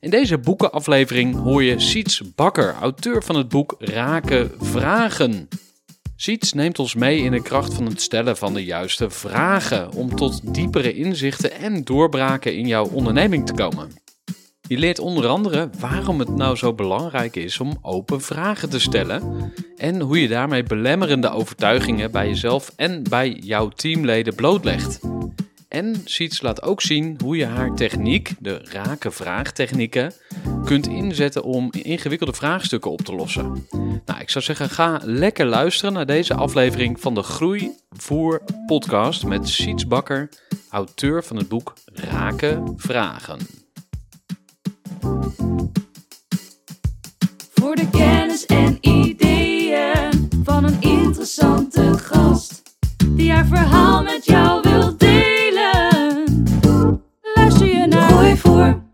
In deze boekenaflevering hoor je Siets Bakker, auteur van het boek Raken Vragen. Siets neemt ons mee in de kracht van het stellen van de juiste vragen om tot diepere inzichten en doorbraken in jouw onderneming te komen. Je leert onder andere waarom het nou zo belangrijk is om open vragen te stellen en hoe je daarmee belemmerende overtuigingen bij jezelf en bij jouw teamleden blootlegt. En Siets laat ook zien hoe je haar techniek, de raken vraagtechnieken, kunt inzetten om ingewikkelde vraagstukken op te lossen. Nou, ik zou zeggen, ga lekker luisteren naar deze aflevering van de Groeivoer podcast met Siets Bakker, auteur van het boek Raken Vragen. Voor de kennis en ideeën van een interessante gast. Die haar verhaal met jou wil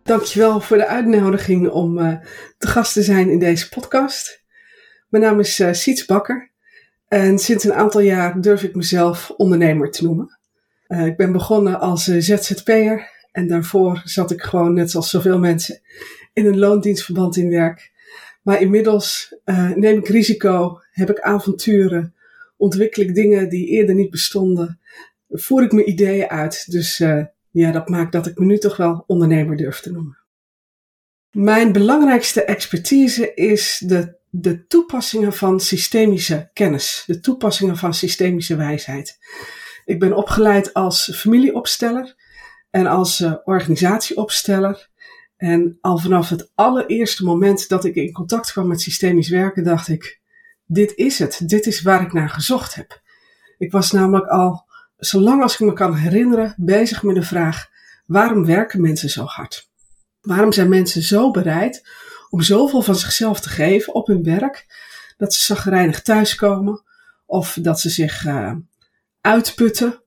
Dankjewel voor de uitnodiging om eh, te gast te zijn in deze podcast. Mijn naam is uh, Siets Bakker en sinds een aantal jaar durf ik mezelf ondernemer te noemen. Eh, ik ben begonnen als ZZP'er en daarvoor zat ik gewoon net zoals zoveel mensen in een loondienstverband in werk. Maar inmiddels neem ik risico, heb ik avonturen, ontwikkel ik dingen die eerder niet bestonden, voer ik mijn ideeën uit. Dus ja, dat maakt dat ik me nu toch wel ondernemer durf te noemen. Mijn belangrijkste expertise is de, de toepassingen van systemische kennis, de toepassingen van systemische wijsheid. Ik ben opgeleid als familieopsteller en als uh, organisatieopsteller. En al vanaf het allereerste moment dat ik in contact kwam met systemisch werken, dacht ik: dit is het, dit is waar ik naar gezocht heb. Ik was namelijk al zolang als ik me kan herinneren, bezig met de vraag: waarom werken mensen zo hard? Waarom zijn mensen zo bereid om zoveel van zichzelf te geven op hun werk, dat ze zagrijnig thuiskomen, of dat ze zich uh, uitputten,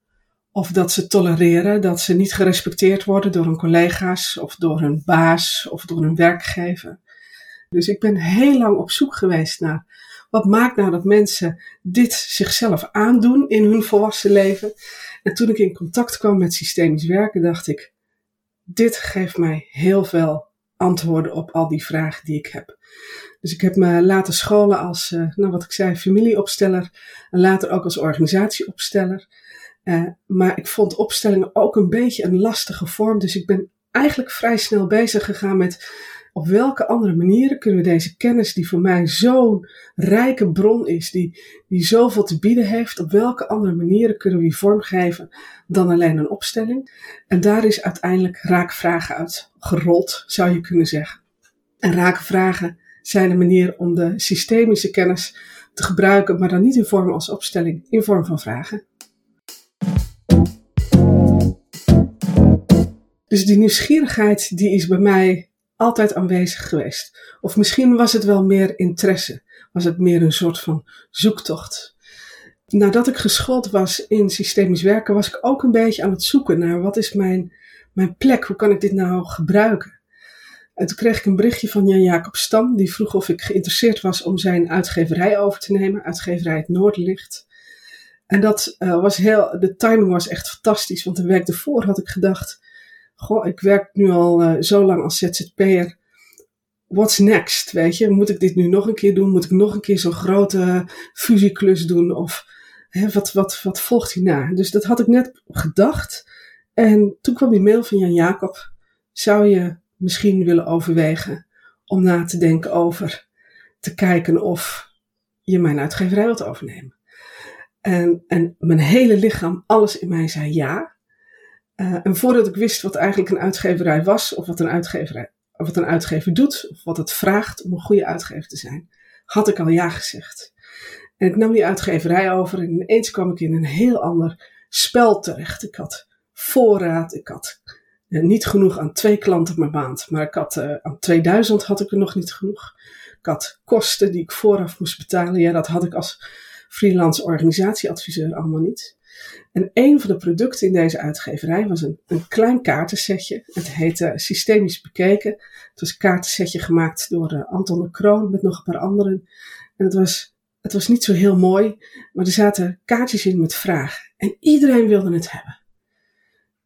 of dat ze tolereren dat ze niet gerespecteerd worden door hun collega's, of door hun baas, of door hun werkgever. Dus ik ben heel lang op zoek geweest naar wat maakt nou dat mensen dit zichzelf aandoen in hun volwassen leven? En toen ik in contact kwam met systemisch werken, dacht ik, dit geeft mij heel veel antwoorden op al die vragen die ik heb. Dus ik heb me laten scholen als, uh, nou wat ik zei, familieopsteller en later ook als organisatieopsteller. Uh, maar ik vond opstellingen ook een beetje een lastige vorm, dus ik ben eigenlijk vrij snel bezig gegaan met op welke andere manieren kunnen we deze kennis, die voor mij zo'n rijke bron is, die, die zoveel te bieden heeft, op welke andere manieren kunnen we die vormgeven dan alleen een opstelling? En daar is uiteindelijk raakvragen uit gerold, zou je kunnen zeggen. En raakvragen zijn een manier om de systemische kennis te gebruiken, maar dan niet in vorm als opstelling, in vorm van vragen. Dus die nieuwsgierigheid die is bij mij altijd aanwezig geweest. Of misschien was het wel meer interesse, was het meer een soort van zoektocht. Nadat ik geschoold was in systemisch werken, was ik ook een beetje aan het zoeken naar wat is mijn, mijn plek, hoe kan ik dit nou gebruiken. En toen kreeg ik een berichtje van Jan-Jacob Stam, die vroeg of ik geïnteresseerd was om zijn uitgeverij over te nemen, uitgeverij Het Noordlicht. En dat uh, was heel, de timing was echt fantastisch, want een week ervoor had ik gedacht, goh, ik werk nu al uh, zo lang als ZZP'er. What's next, weet je? Moet ik dit nu nog een keer doen? Moet ik nog een keer zo'n grote fusieklus doen? Of hè, wat, wat, wat volgt hierna? Dus dat had ik net gedacht. En toen kwam die mail van Jan Jacob. Zou je misschien willen overwegen om na te denken over te kijken of je mijn uitgeverij wilt overnemen? En, en mijn hele lichaam, alles in mij zei ja. Uh, en voordat ik wist wat eigenlijk een uitgeverij was, of wat een, uitgeverij, of wat een uitgever doet, of wat het vraagt om een goede uitgever te zijn, had ik al ja gezegd. En ik nam die uitgeverij over en ineens kwam ik in een heel ander spel terecht. Ik had voorraad, ik had uh, niet genoeg aan twee klanten per maand, maar ik had uh, aan 2000 had ik er nog niet genoeg. Ik had kosten die ik vooraf moest betalen. Ja, dat had ik als freelance organisatieadviseur allemaal niet. En een van de producten in deze uitgeverij was een, een klein kaartensetje. Het heette Systemisch Bekeken. Het was een kaartensetje gemaakt door uh, Anton de Kroon met nog een paar anderen. En het was, het was niet zo heel mooi, maar er zaten kaartjes in met vragen. En iedereen wilde het hebben.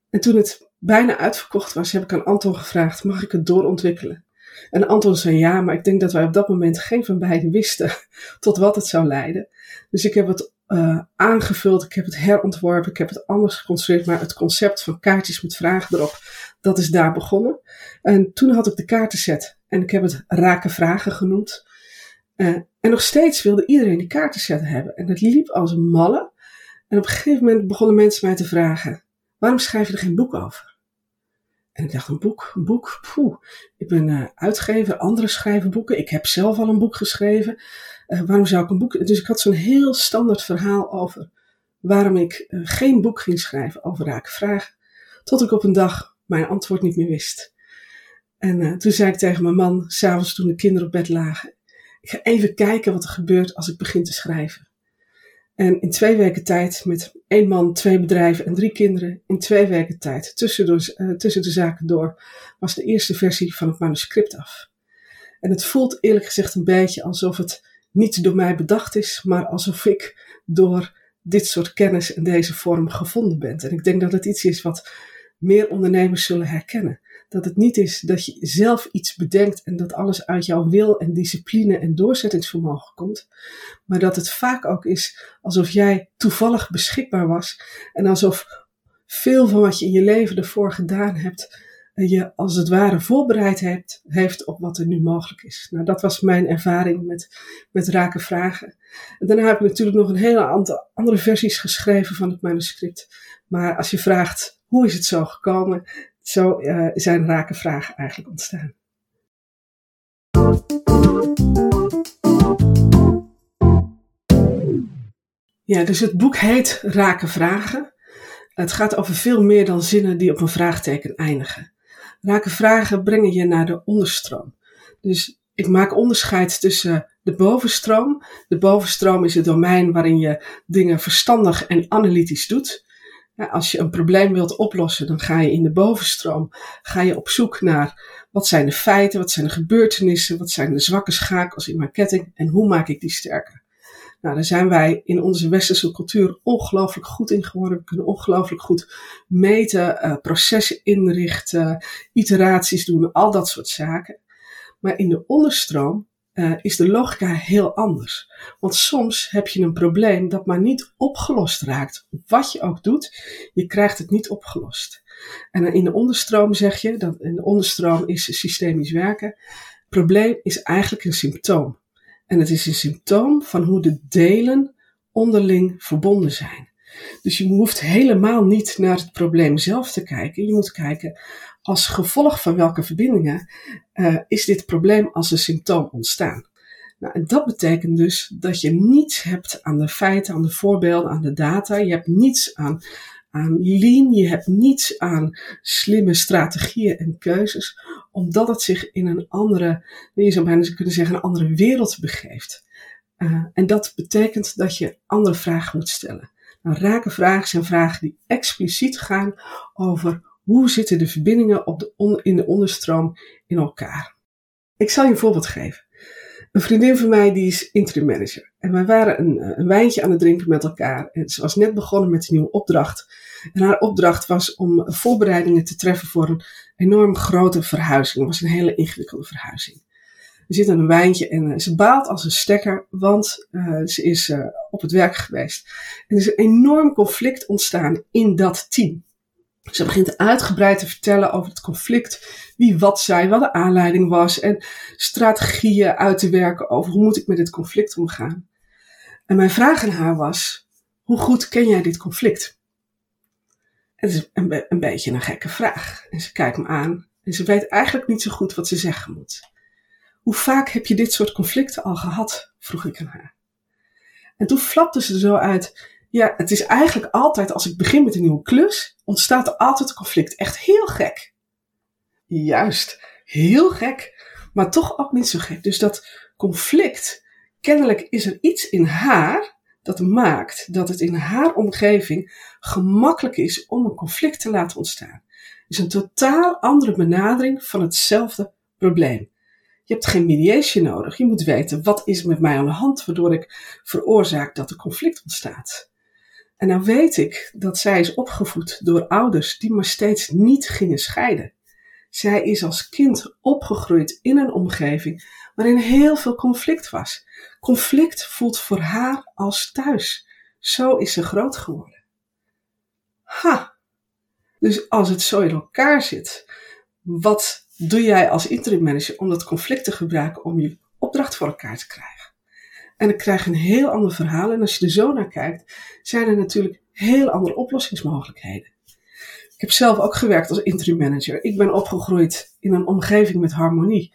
En toen het bijna uitverkocht was, heb ik aan Anton gevraagd: mag ik het doorontwikkelen? En Anton zei ja, maar ik denk dat wij op dat moment geen van beiden wisten tot wat het zou leiden. Dus ik heb het uh, aangevuld, ik heb het herontworpen, ik heb het anders geconstrueerd, maar het concept van kaartjes met vragen erop, dat is daar begonnen. En toen had ik de kaartenset en ik heb het raken vragen genoemd. Uh, en nog steeds wilde iedereen die kaartenset hebben. En het liep als een malle. En op een gegeven moment begonnen mensen mij te vragen: waarom schrijf je er geen boek over? En ik dacht, een boek, een boek, poeh. Ik ben uh, uitgever, anderen schrijven boeken. Ik heb zelf al een boek geschreven. Uh, waarom zou ik een boek... Dus ik had zo'n heel standaard verhaal over waarom ik uh, geen boek ging schrijven over vragen. Tot ik op een dag mijn antwoord niet meer wist. En toen zei ik tegen mijn man, s'avonds toen de kinderen op bed lagen. Ik ga even kijken wat er gebeurt als ik begin te schrijven. En in twee weken tijd, met één man, twee bedrijven en drie kinderen, in twee weken tijd, tussen tussen de zaken door, was de eerste versie van het manuscript af. En het voelt eerlijk gezegd een beetje alsof het niet door mij bedacht is, maar alsof ik door dit soort kennis in deze vorm gevonden ben. En ik denk dat het iets is wat meer ondernemers zullen herkennen. Dat het niet is dat je zelf iets bedenkt en dat alles uit jouw wil en discipline en doorzettingsvermogen komt. Maar dat het vaak ook is alsof jij toevallig beschikbaar was. En alsof veel van wat je in je leven ervoor gedaan hebt, je als het ware voorbereid hebt, heeft op wat er nu mogelijk is. Nou, dat was mijn ervaring met, met raken vragen. En daarna heb ik natuurlijk nog een hele aantal andere versies geschreven van het manuscript. Maar als je vraagt, hoe is het zo gekomen? Zo uh, zijn rake vragen eigenlijk ontstaan. Ja, dus het boek heet Rake Vragen. Het gaat over veel meer dan zinnen die op een vraagteken eindigen. Rake vragen brengen je naar de onderstroom. Dus ik maak onderscheid tussen de bovenstroom. De bovenstroom is het domein waarin je dingen verstandig en analytisch doet. Als je een probleem wilt oplossen, dan ga je in de bovenstroom ga je op zoek naar wat zijn de feiten, wat zijn de gebeurtenissen, wat zijn de zwakke schakels in mijn ketting en hoe maak ik die sterker. Nou, daar zijn wij in onze westerse cultuur ongelooflijk goed in geworden. We kunnen ongelooflijk goed meten, uh, processen inrichten, iteraties doen, al dat soort zaken. Maar in de onderstroom uh, is de logica heel anders. Want soms heb je een probleem dat maar niet opgelost raakt. Wat je ook doet, je krijgt het niet opgelost. En in de onderstroom zeg je, dat in de onderstroom is systemisch werken. Probleem is eigenlijk een symptoom. En het is een symptoom van hoe de delen onderling verbonden zijn. Dus je hoeft helemaal niet naar het probleem zelf te kijken. Je moet kijken als gevolg van welke verbindingen uh, is dit probleem als een symptoom ontstaan. Nou, en dat betekent dus dat je niets hebt aan de feiten, aan de voorbeelden, aan de data. Je hebt niets aan, aan lean, je hebt niets aan slimme strategieën en keuzes, omdat het zich in een andere, je zou bijna kunnen zeggen, een andere wereld begeeft. Uh, en dat betekent dat je andere vragen moet stellen. Nou, vragen zijn vragen die expliciet gaan over hoe zitten de verbindingen op de in de onderstroom in elkaar. Ik zal je een voorbeeld geven. Een vriendin van mij die is interim manager. En wij waren een, eh, een wijntje aan het drinken met elkaar. En ze was net begonnen met een nieuwe opdracht. En haar opdracht was om voorbereidingen te treffen voor een enorm grote verhuizing. Het was een hele ingewikkelde verhuizing. We zitten een wijntje en uh, ze baalt als een stekker, want uh, ze is op het werk geweest. En er is een enorm conflict ontstaan in dat team. Ze begint uitgebreid te vertellen over het conflict, wie wat zei, wat de aanleiding was en strategieën uit te werken over hoe moet ik met dit conflict omgaan. En mijn vraag aan haar was, hoe goed ken jij dit conflict? Het is een, een beetje een gekke vraag. En ze kijkt me aan en ze weet eigenlijk niet zo goed wat ze zeggen moet. Hoe vaak heb je dit soort conflicten al gehad? vroeg ik aan haar. En toen flapte ze zo uit. Ja, het is eigenlijk altijd als ik begin met een nieuwe klus, ontstaat er altijd een conflict. Echt heel gek. Juist, heel gek, maar toch ook niet zo gek. Dus dat conflict, kennelijk is er iets in haar dat maakt dat het in haar omgeving gemakkelijk is om een conflict te laten ontstaan. Is een totaal andere benadering van hetzelfde probleem. Je hebt geen mediation nodig. Je moet weten wat is met mij aan de hand waardoor ik veroorzaak dat er conflict ontstaat. En nou weet ik dat zij is opgevoed door ouders die maar steeds niet gingen scheiden. Zij is als kind opgegroeid in een omgeving waarin heel veel conflict was. Conflict voelt voor haar als thuis. Zo is ze groot geworden. Ha! Dus als het zo in elkaar zit, wat doe jij als interim manager om dat conflict te gebruiken om je opdracht voor elkaar te krijgen? En dan krijg een heel ander verhaal. En als je er zo naar kijkt, zijn er natuurlijk heel andere oplossingsmogelijkheden. Ik heb zelf ook gewerkt als interim manager. Ik ben opgegroeid in een omgeving met harmonie.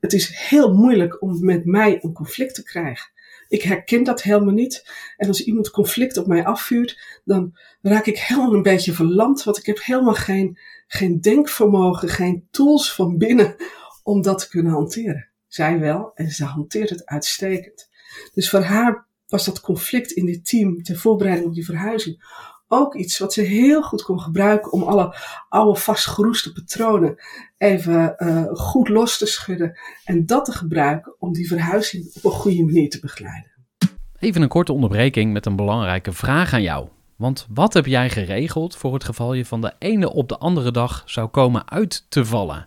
Het is heel moeilijk om met mij een conflict te krijgen. Ik herken dat helemaal niet. En als iemand conflict op mij afvuurt, dan raak ik helemaal een beetje verlamd. Want ik heb helemaal geen, geen denkvermogen, geen tools van binnen om dat te kunnen hanteren. Zij wel en ze hanteert het uitstekend. Dus voor haar was dat conflict in dit team ter voorbereiding op die verhuizing ook iets wat ze heel goed kon gebruiken om alle oude vastgeroeste patronen even uh, goed los te schudden en dat te gebruiken om die verhuizing op een goede manier te begeleiden. Even een korte onderbreking met een belangrijke vraag aan jou. Want wat heb jij geregeld voor het geval je van de ene op de andere dag zou komen uit te vallen?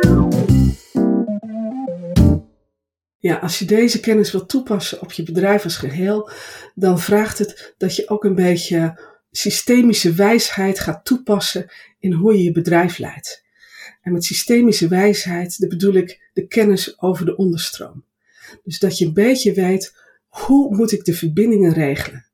Ja, als je deze kennis wilt toepassen op je bedrijf als geheel, dan vraagt het dat je ook een beetje systemische wijsheid gaat toepassen in hoe je je bedrijf leidt. En met systemische wijsheid bedoel ik de kennis over de onderstroom. Dus dat je een beetje weet hoe moet ik de verbindingen regelen.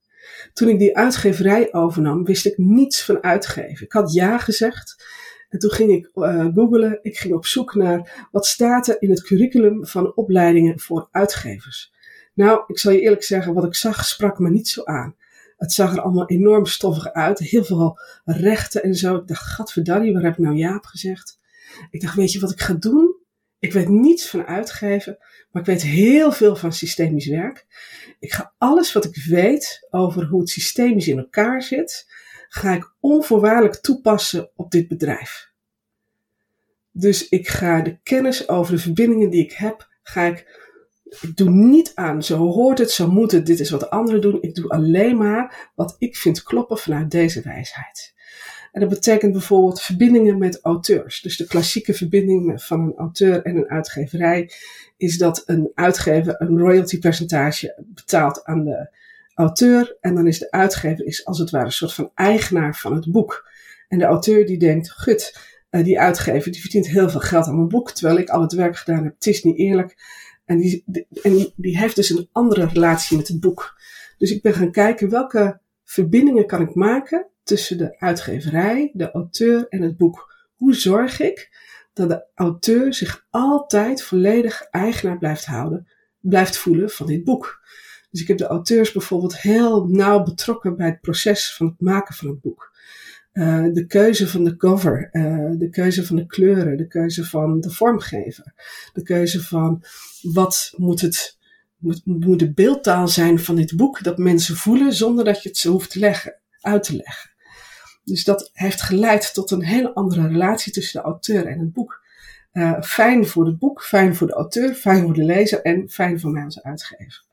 Toen ik die uitgeverij overnam, wist ik niets van uitgeven. Ik had ja gezegd en toen ging ik uh, googlen, ik ging op zoek naar wat staat er in het curriculum van opleidingen voor uitgevers. Nou, ik zal je eerlijk zeggen, wat ik zag sprak me niet zo aan. Het zag er allemaal enorm stoffig uit, heel veel rechten en zo. Ik dacht, gadverdarrie, waar heb ik nou Jaap gezegd? Ik dacht, weet je wat ik ga doen? Ik weet niets van uitgeven, maar ik weet heel veel van systemisch werk. Ik ga alles wat ik weet over hoe het systemisch in elkaar zit, ga ik onvoorwaardelijk toepassen op dit bedrijf. Dus ik ga de kennis over de verbindingen die ik heb, ga ik, ik doe niet aan, zo hoort het, zo moet het, dit is wat anderen doen. Ik doe alleen maar wat ik vind kloppen vanuit deze wijsheid. En dat betekent bijvoorbeeld verbindingen met auteurs. Dus de klassieke verbinding van een auteur en een uitgeverij is dat een uitgever een royalty percentage betaalt aan de auteur. En dan is de uitgever is als het ware een soort van eigenaar van het boek. En de auteur die denkt, gut, uh, die uitgever die verdient heel veel geld aan mijn boek, terwijl ik al het werk gedaan heb. Het is niet eerlijk. En die, en die, die heeft dus een andere relatie met het boek. Dus ik ben gaan kijken welke verbindingen kan ik maken tussen de uitgeverij, de auteur en het boek. Hoe zorg ik dat de auteur zich altijd volledig eigenaar blijft houden, blijft voelen van dit boek? Dus ik heb de auteurs bijvoorbeeld heel nauw betrokken bij het proces van het maken van het boek. Uh, de keuze van de cover, uh, de keuze van de kleuren, de keuze van de vormgever, de keuze van wat moet het, moet, de beeldtaal zijn van dit boek dat mensen voelen zonder dat je het zo hoeft te leggen, uit te leggen. Dus dat heeft geleid tot een hele andere relatie tussen de auteur en het boek. Uh, fijn voor het boek, fijn voor de auteur, fijn voor de lezer en fijn voor mij als uitgever.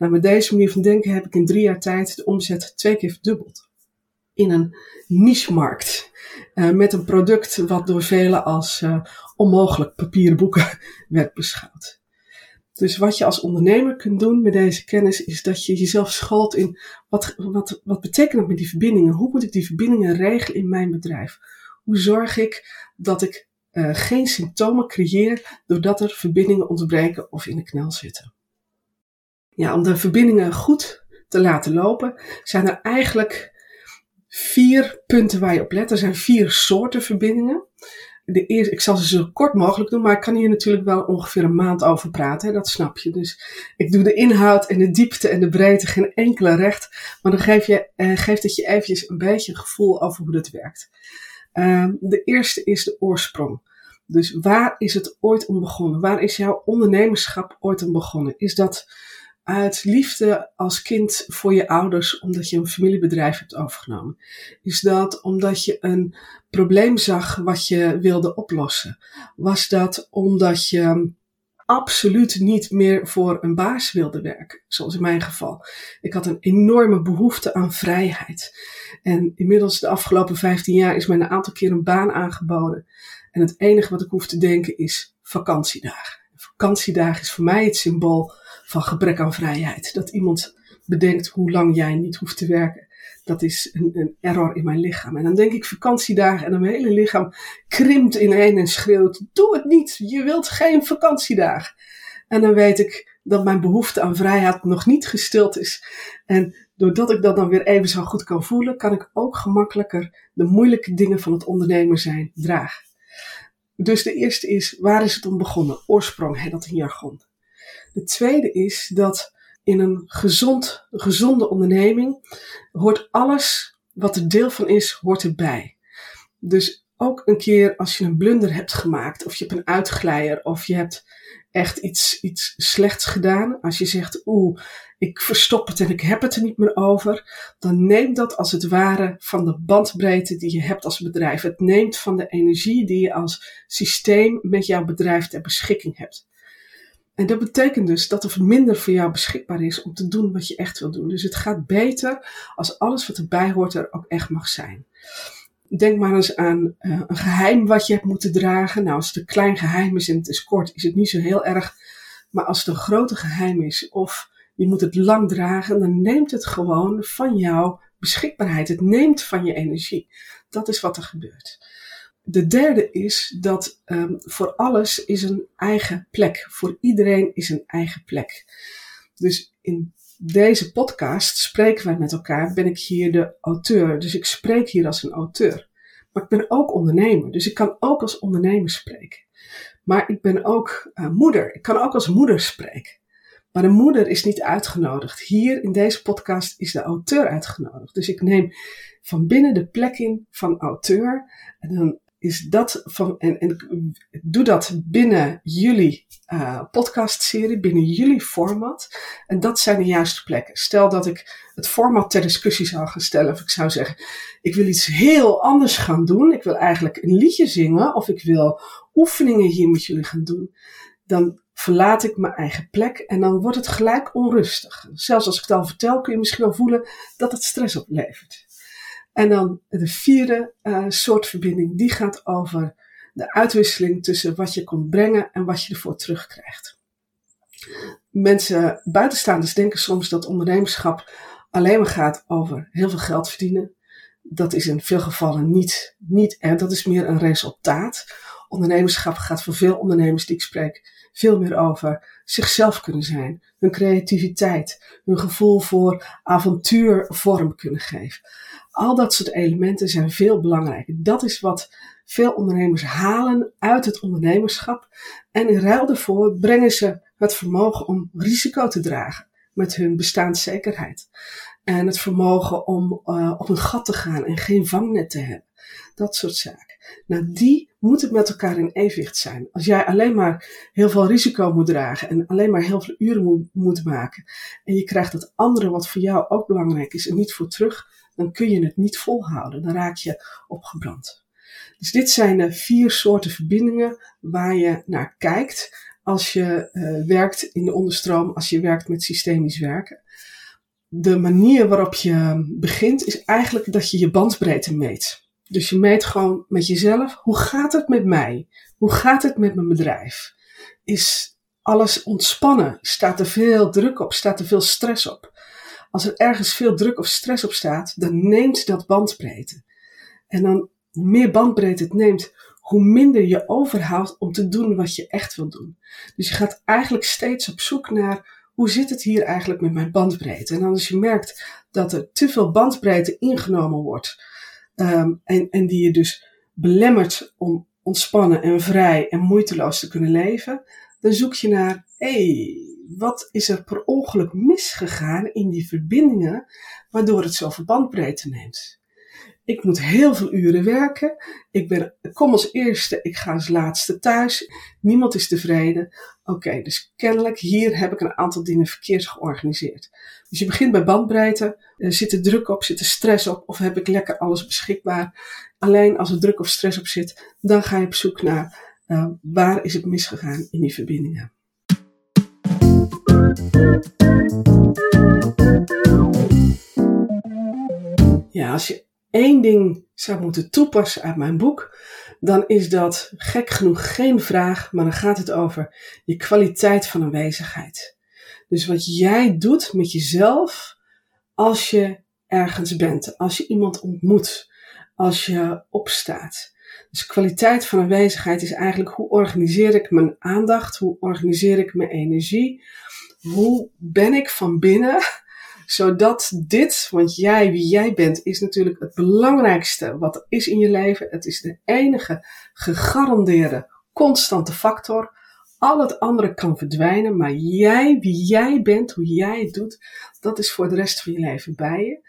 Nou, met deze manier van denken heb ik in drie jaar tijd de omzet twee keer verdubbeld. In een niche-markt. Uh, met een product wat door velen als uh, onmogelijk papieren boeken werd beschouwd. Dus wat je als ondernemer kunt doen met deze kennis is dat je jezelf schoolt in wat, wat, wat betekent dat met die verbindingen? Hoe moet ik die verbindingen regelen in mijn bedrijf? Hoe zorg ik dat ik uh, geen symptomen creëer doordat er verbindingen ontbreken of in de knel zitten? Ja, om de verbindingen goed te laten lopen, zijn er eigenlijk vier punten waar je op let. Er zijn vier soorten verbindingen. De eerste, ik zal ze zo kort mogelijk doen, maar ik kan hier natuurlijk wel ongeveer een maand over praten, hè, dat snap je. Dus ik doe de inhoud en de diepte en de breedte geen enkele recht, maar dan geef je, eh, geeft het je eventjes een beetje een gevoel over hoe dat werkt. Uh, de eerste is de oorsprong. Dus waar is het ooit om begonnen? Waar is jouw ondernemerschap ooit om begonnen? Is dat uit liefde als kind voor je ouders omdat je een familiebedrijf hebt overgenomen? Is dat omdat je een probleem zag wat je wilde oplossen? Was dat omdat je absoluut niet meer voor een baas wilde werken, zoals in mijn geval? Ik had een enorme behoefte aan vrijheid. En inmiddels de afgelopen 15 jaar is mij een aantal keer een baan aangeboden. En het enige wat ik hoef te denken is vakantiedagen. Vakantiedagen is voor mij het symbool van gebrek aan vrijheid. Dat iemand bedenkt hoe lang jij niet hoeft te werken. Dat is een, een error in mijn lichaam. En dan denk ik vakantiedagen en mijn hele lichaam krimpt ineen en schreeuwt: Doe het niet, je wilt geen vakantiedagen. En dan weet ik dat mijn behoefte aan vrijheid nog niet gestild is. En doordat ik dat dan weer even zo goed kan voelen, kan ik ook gemakkelijker de moeilijke dingen van het ondernemer zijn dragen. Dus de eerste is, waar is het om begonnen? Oorsprong, heet dat in jargon. De tweede is dat in een gezond, gezonde onderneming hoort alles wat er deel van is, hoort erbij. Dus ook een keer als je een blunder hebt gemaakt, of je hebt een uitglijer, of je hebt echt iets, iets slechts gedaan. Als je zegt, oeh, ik verstop het en ik heb het er niet meer over. Dan neemt dat als het ware van de bandbreedte die je hebt als bedrijf. Het neemt van de energie die je als systeem met jouw bedrijf ter beschikking hebt. En dat betekent dus dat er minder voor jou beschikbaar is om te doen wat je echt wil doen. Dus het gaat beter als alles wat erbij hoort er ook echt mag zijn. Denk maar eens aan uh, een geheim wat je hebt moeten dragen. Nou, als het een klein geheim is en het is kort, is het niet zo heel erg. Maar als het een grote geheim is of je moet het lang dragen, dan neemt het gewoon van jouw beschikbaarheid. Het neemt van je energie. Dat is wat er gebeurt. De derde is dat um, voor alles is een eigen plek. Voor iedereen is een eigen plek. Dus in deze podcast spreken wij met elkaar. Ben ik hier de auteur. Dus ik spreek hier als een auteur. Maar ik ben ook ondernemer. Dus ik kan ook als ondernemer spreken. Maar ik ben ook uh, moeder. Ik kan ook als moeder spreken. Maar de moeder is niet uitgenodigd. Hier in deze podcast is de auteur uitgenodigd. Dus ik neem van binnen de plek in van auteur. En dan is dat van, en, en doe dat binnen jullie uh, podcastserie, binnen jullie format. En dat zijn de juiste plekken. Stel dat ik het format ter discussie zou gaan stellen, of ik zou zeggen, ik wil iets heel anders gaan doen. Ik wil eigenlijk een liedje zingen, of ik wil oefeningen hier met jullie gaan doen. Dan verlaat ik mijn eigen plek en dan wordt het gelijk onrustig. Zelfs als ik het al vertel, kun je misschien al voelen dat het stress oplevert. En dan de vierde uh, soort verbinding, die gaat over de uitwisseling tussen wat je komt brengen en wat je ervoor terugkrijgt. Mensen, buitenstaanders denken soms dat ondernemerschap alleen maar gaat over heel veel geld verdienen. Dat is in veel gevallen niet, niet en dat is meer een resultaat. Ondernemerschap gaat voor veel ondernemers die ik spreek veel meer over zichzelf kunnen zijn, hun creativiteit, hun gevoel voor avontuur vorm kunnen geven. Al dat soort elementen zijn veel belangrijker. Dat is wat veel ondernemers halen uit het ondernemerschap. En in ruil daarvoor brengen ze het vermogen om risico te dragen met hun bestaanszekerheid. En het vermogen om uh, op een gat te gaan en geen vangnet te hebben. Dat soort zaken. Nou, die moeten met elkaar in evenwicht zijn. Als jij alleen maar heel veel risico moet dragen en alleen maar heel veel uren moet, moet maken. En je krijgt het andere wat voor jou ook belangrijk is en niet voor terug. Dan kun je het niet volhouden. Dan raak je opgebrand. Dus dit zijn de vier soorten verbindingen waar je naar kijkt als je uh, werkt in de onderstroom, als je werkt met systemisch werken. De manier waarop je begint is eigenlijk dat je je bandbreedte meet. Dus je meet gewoon met jezelf, hoe gaat het met mij? Hoe gaat het met mijn bedrijf? Is alles ontspannen? Staat er veel druk op? Staat er veel stress op? Als er ergens veel druk of stress op staat, dan neemt dat bandbreedte. En dan, hoe meer bandbreedte het neemt, hoe minder je overhoudt om te doen wat je echt wil doen. Dus je gaat eigenlijk steeds op zoek naar hoe zit het hier eigenlijk met mijn bandbreedte. En als je merkt dat er te veel bandbreedte ingenomen wordt um, en, en die je dus belemmert om ontspannen en vrij en moeiteloos te kunnen leven, dan zoek je naar, hé, hey, wat is er per ongeluk misgegaan in die verbindingen waardoor het zoveel bandbreedte neemt? Ik moet heel veel uren werken. Ik, ben, kom als eerste, ik ga als laatste thuis. Niemand is tevreden. Oké, dus kennelijk hier heb ik een aantal dingen verkeerd georganiseerd. Dus je begint bij bandbreedte. Zit er druk op, zit er stress op of heb ik lekker alles beschikbaar? Alleen als er druk of stress op zit, dan ga je op zoek naar uh, waar is het misgegaan in die verbindingen. Ja, als je één ding zou moeten toepassen uit mijn boek, dan is dat gek genoeg geen vraag, maar dan gaat het over je kwaliteit van aanwezigheid. Dus wat jij doet met jezelf als je ergens bent, als je iemand ontmoet, als je opstaat. Dus kwaliteit van aanwezigheid is eigenlijk hoe organiseer ik mijn aandacht, hoe organiseer ik mijn energie, hoe ben ik van binnen zodat dit, want jij, wie jij bent, is natuurlijk het belangrijkste wat er is in je leven. Het is de enige gegarandeerde constante factor. Al het andere kan verdwijnen, maar jij, wie jij bent, hoe jij het doet, dat is voor de rest van je leven bij je.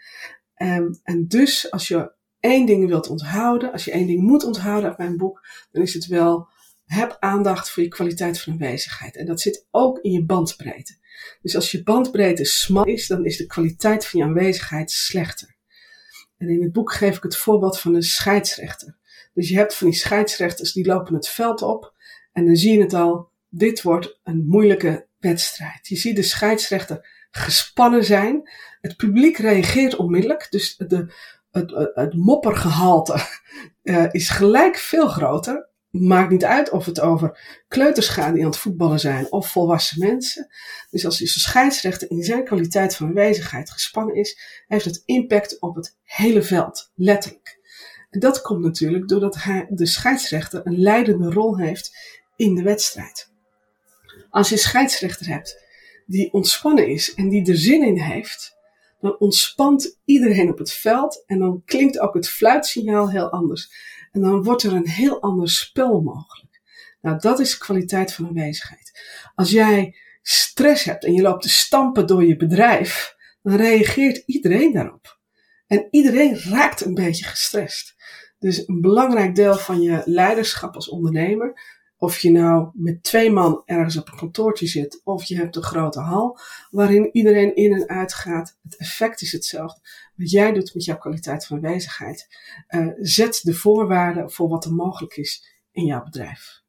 Um, en dus als je één ding wilt onthouden, als je één ding moet onthouden uit mijn boek, dan is het wel, heb aandacht voor je kwaliteit van aanwezigheid. En dat zit ook in je bandbreedte. Dus als je bandbreedte smal is, dan is de kwaliteit van je aanwezigheid slechter. En in het boek geef ik het voorbeeld van een scheidsrechter. Dus je hebt van die scheidsrechters die lopen het veld op en dan zie je het al, dit wordt een moeilijke wedstrijd. Je ziet de scheidsrechter gespannen zijn. Het publiek reageert onmiddellijk, dus de, het, het moppergehalte uh, is gelijk veel groter maakt niet uit of het over kleuters gaat die aan het voetballen zijn of volwassen mensen. Dus als de scheidsrechter in zijn kwaliteit van aanwezigheid gespannen is, heeft het impact op het hele veld, letterlijk. En dat komt natuurlijk doordat hij, de scheidsrechter een leidende rol heeft in de wedstrijd. Als je een scheidsrechter hebt die ontspannen is en die er zin in heeft, dan ontspant iedereen op het veld en dan klinkt ook het fluitsignaal heel anders. En dan wordt er een heel ander spel mogelijk. Nou, dat is kwaliteit van aanwezigheid. Als jij stress hebt en je loopt te stampen door je bedrijf, dan reageert iedereen daarop. En iedereen raakt een beetje gestrest. Dus een belangrijk deel van je leiderschap als ondernemer, of je nou met twee man ergens op een kantoortje zit, of je hebt een grote hal waarin iedereen in en uit gaat, het effect is hetzelfde wat jij doet met jouw kwaliteit van aanwezigheid. Uh, zet de voorwaarden voor wat er mogelijk is in jouw bedrijf.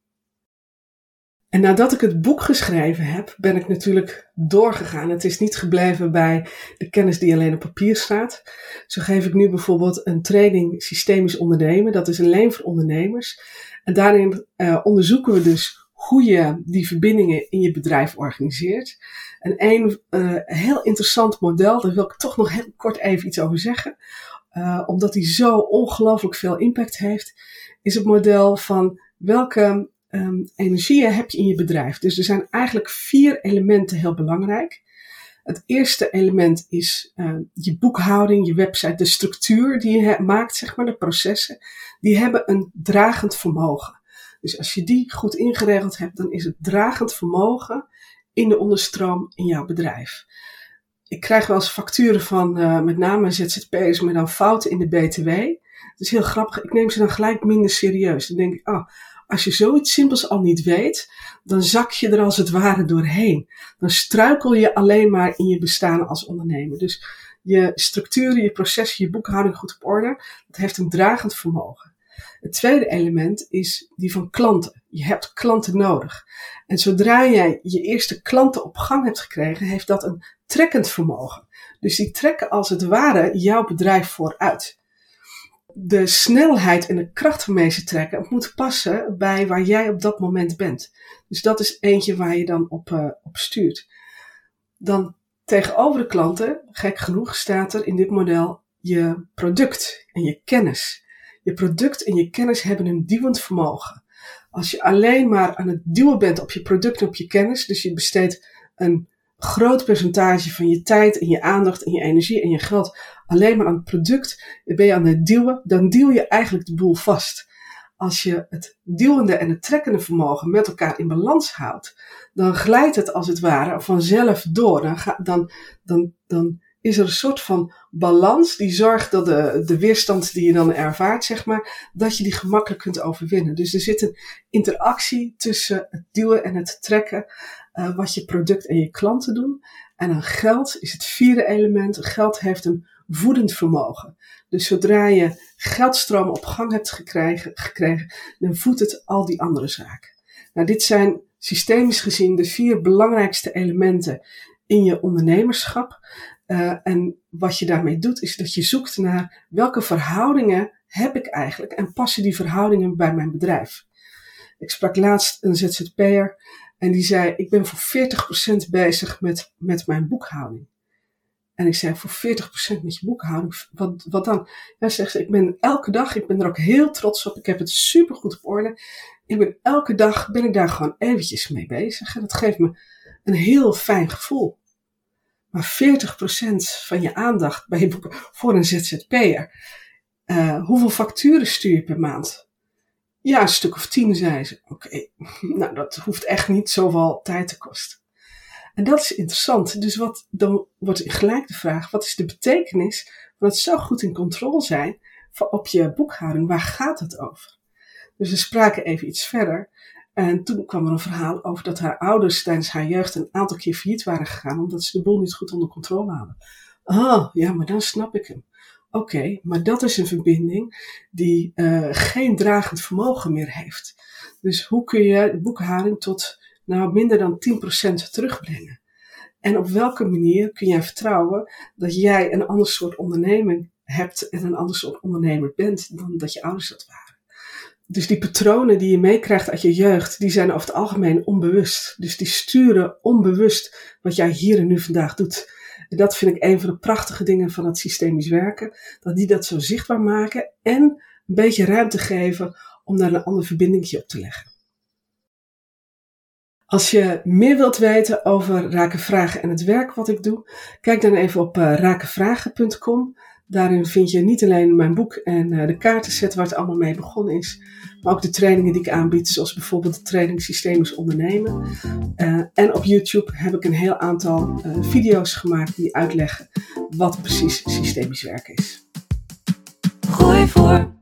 En nadat ik het boek geschreven heb, ben ik natuurlijk doorgegaan. Het is niet gebleven bij de kennis die alleen op papier staat. Zo geef ik nu bijvoorbeeld een training systemisch ondernemen. Dat is alleen voor ondernemers. En daarin uh, onderzoeken we dus hoe je die verbindingen in je bedrijf organiseert. En een uh, heel interessant model, daar wil ik toch nog heel kort even iets over zeggen. Uh, omdat die zo ongelooflijk veel impact heeft, is het model van welke um, energieën heb je in je bedrijf. Dus er zijn eigenlijk vier elementen heel belangrijk. Het eerste element is uh, je boekhouding, je website, de structuur die je maakt, zeg maar, de processen. Die hebben een dragend vermogen. Dus als je die goed ingeregeld hebt, dan is het dragend vermogen in de onderstroom in jouw bedrijf. Ik krijg wel eens facturen van uh, met name ZZP'ers met dan fouten in de BTW. Het is heel grappig. Ik neem ze dan gelijk minder serieus. Dan denk ik, oh, als je zoiets simpels al niet weet, dan zak je er als het ware doorheen. Dan struikel je alleen maar in je bestaan als ondernemer. Dus je structuren, je processen, je boekhouding goed op orde, dat heeft een dragend vermogen. Het tweede element is die van klanten. Je hebt klanten nodig. En zodra jij je eerste klanten op gang hebt gekregen, heeft dat een trekkend vermogen. Dus die trekken als het ware jouw bedrijf vooruit de snelheid en de kracht van ze trekken moet passen bij waar jij op dat moment bent. Dus dat is eentje waar je dan op, uh, op stuurt. Dan tegenover de klanten, gek genoeg, staat er in dit model je product en je kennis. Je product en je kennis hebben een duwend vermogen. Als je alleen maar aan het duwen bent op je product en op je kennis, dus je besteedt een groot percentage van je tijd en je aandacht en je energie en je geld alleen maar aan het product ben je aan het duwen, dan duw je eigenlijk de boel vast. Als je het duwende en het trekkende vermogen met elkaar in balans houdt, dan glijdt het als het ware vanzelf door. Dan, dan, dan, dan is er een soort van balans die zorgt dat de, de weerstand die je dan ervaart, zeg maar, dat je die gemakkelijk kunt overwinnen. Dus er zit een interactie tussen het duwen en het trekken, uh, wat je product en je klanten doen. En dan geld is het vierde element. Geld heeft een voedend vermogen. Dus zodra je geldstroom op gang hebt gekregen, gekregen dan voedt het al die andere zaken. Nou, dit zijn systemisch gezien de vier belangrijkste elementen in je ondernemerschap. Uh, en wat je daarmee doet, is dat je zoekt naar welke verhoudingen heb ik eigenlijk en passen die verhoudingen bij mijn bedrijf. Ik sprak laatst een ZZP'er en die zei: Ik ben voor 40% bezig met, met mijn boekhouding. En ik zei, voor 40% met je boekhouding, wat, wat dan? Ja, zegt ze, ik ben elke dag, ik ben er ook heel trots op, ik heb het super goed op orde. Ik ben elke dag, ben ik daar gewoon eventjes mee bezig. En dat geeft me een heel fijn gevoel. Maar 40% van je aandacht bij je boeken voor een ZZP'er. Uh, hoeveel facturen stuur je per maand? Ja, een stuk of tien, zei ze. Oké, nou dat hoeft echt niet zoveel tijd te kosten. En dat is interessant. Dus wat, dan wordt gelijk de vraag, wat is de betekenis van het zo goed in controle zijn op je boekhouding? Waar gaat het over? Dus we spraken even iets verder. En toen kwam er een verhaal over dat haar ouders tijdens haar jeugd een aantal keer failliet waren gegaan omdat ze de boel niet goed onder controle hadden. Ah, ja, maar dan snap ik hem. Oké, maar dat is een verbinding die uh, geen dragend vermogen meer heeft. Dus hoe kun je de boekhouding tot nou minder dan 10% terugbrengen? En op welke manier kun jij vertrouwen dat jij een ander soort onderneming hebt en een ander soort ondernemer bent dan dat je ouders dat waren? Dus die patronen die je meekrijgt uit je jeugd, die zijn over het algemeen onbewust. Dus die sturen onbewust wat jij hier en nu vandaag doet. En dat vind ik een van de prachtige dingen van het systemisch werken. Dat die dat zo zichtbaar maken en een beetje ruimte geven om daar een ander verbindingje op te leggen. Als je meer wilt weten over Raken Vragen en het werk wat ik doe, kijk dan even op uh, rakenvragen.com. Daarin vind je niet alleen mijn boek en uh, de kaartenset waar het allemaal mee begonnen is, maar ook de trainingen die ik aanbied, zoals bijvoorbeeld de training Systemisch Ondernemen. Uh, en op YouTube heb ik een heel aantal video's gemaakt die uitleggen wat precies systemisch werken is. Gooi voor.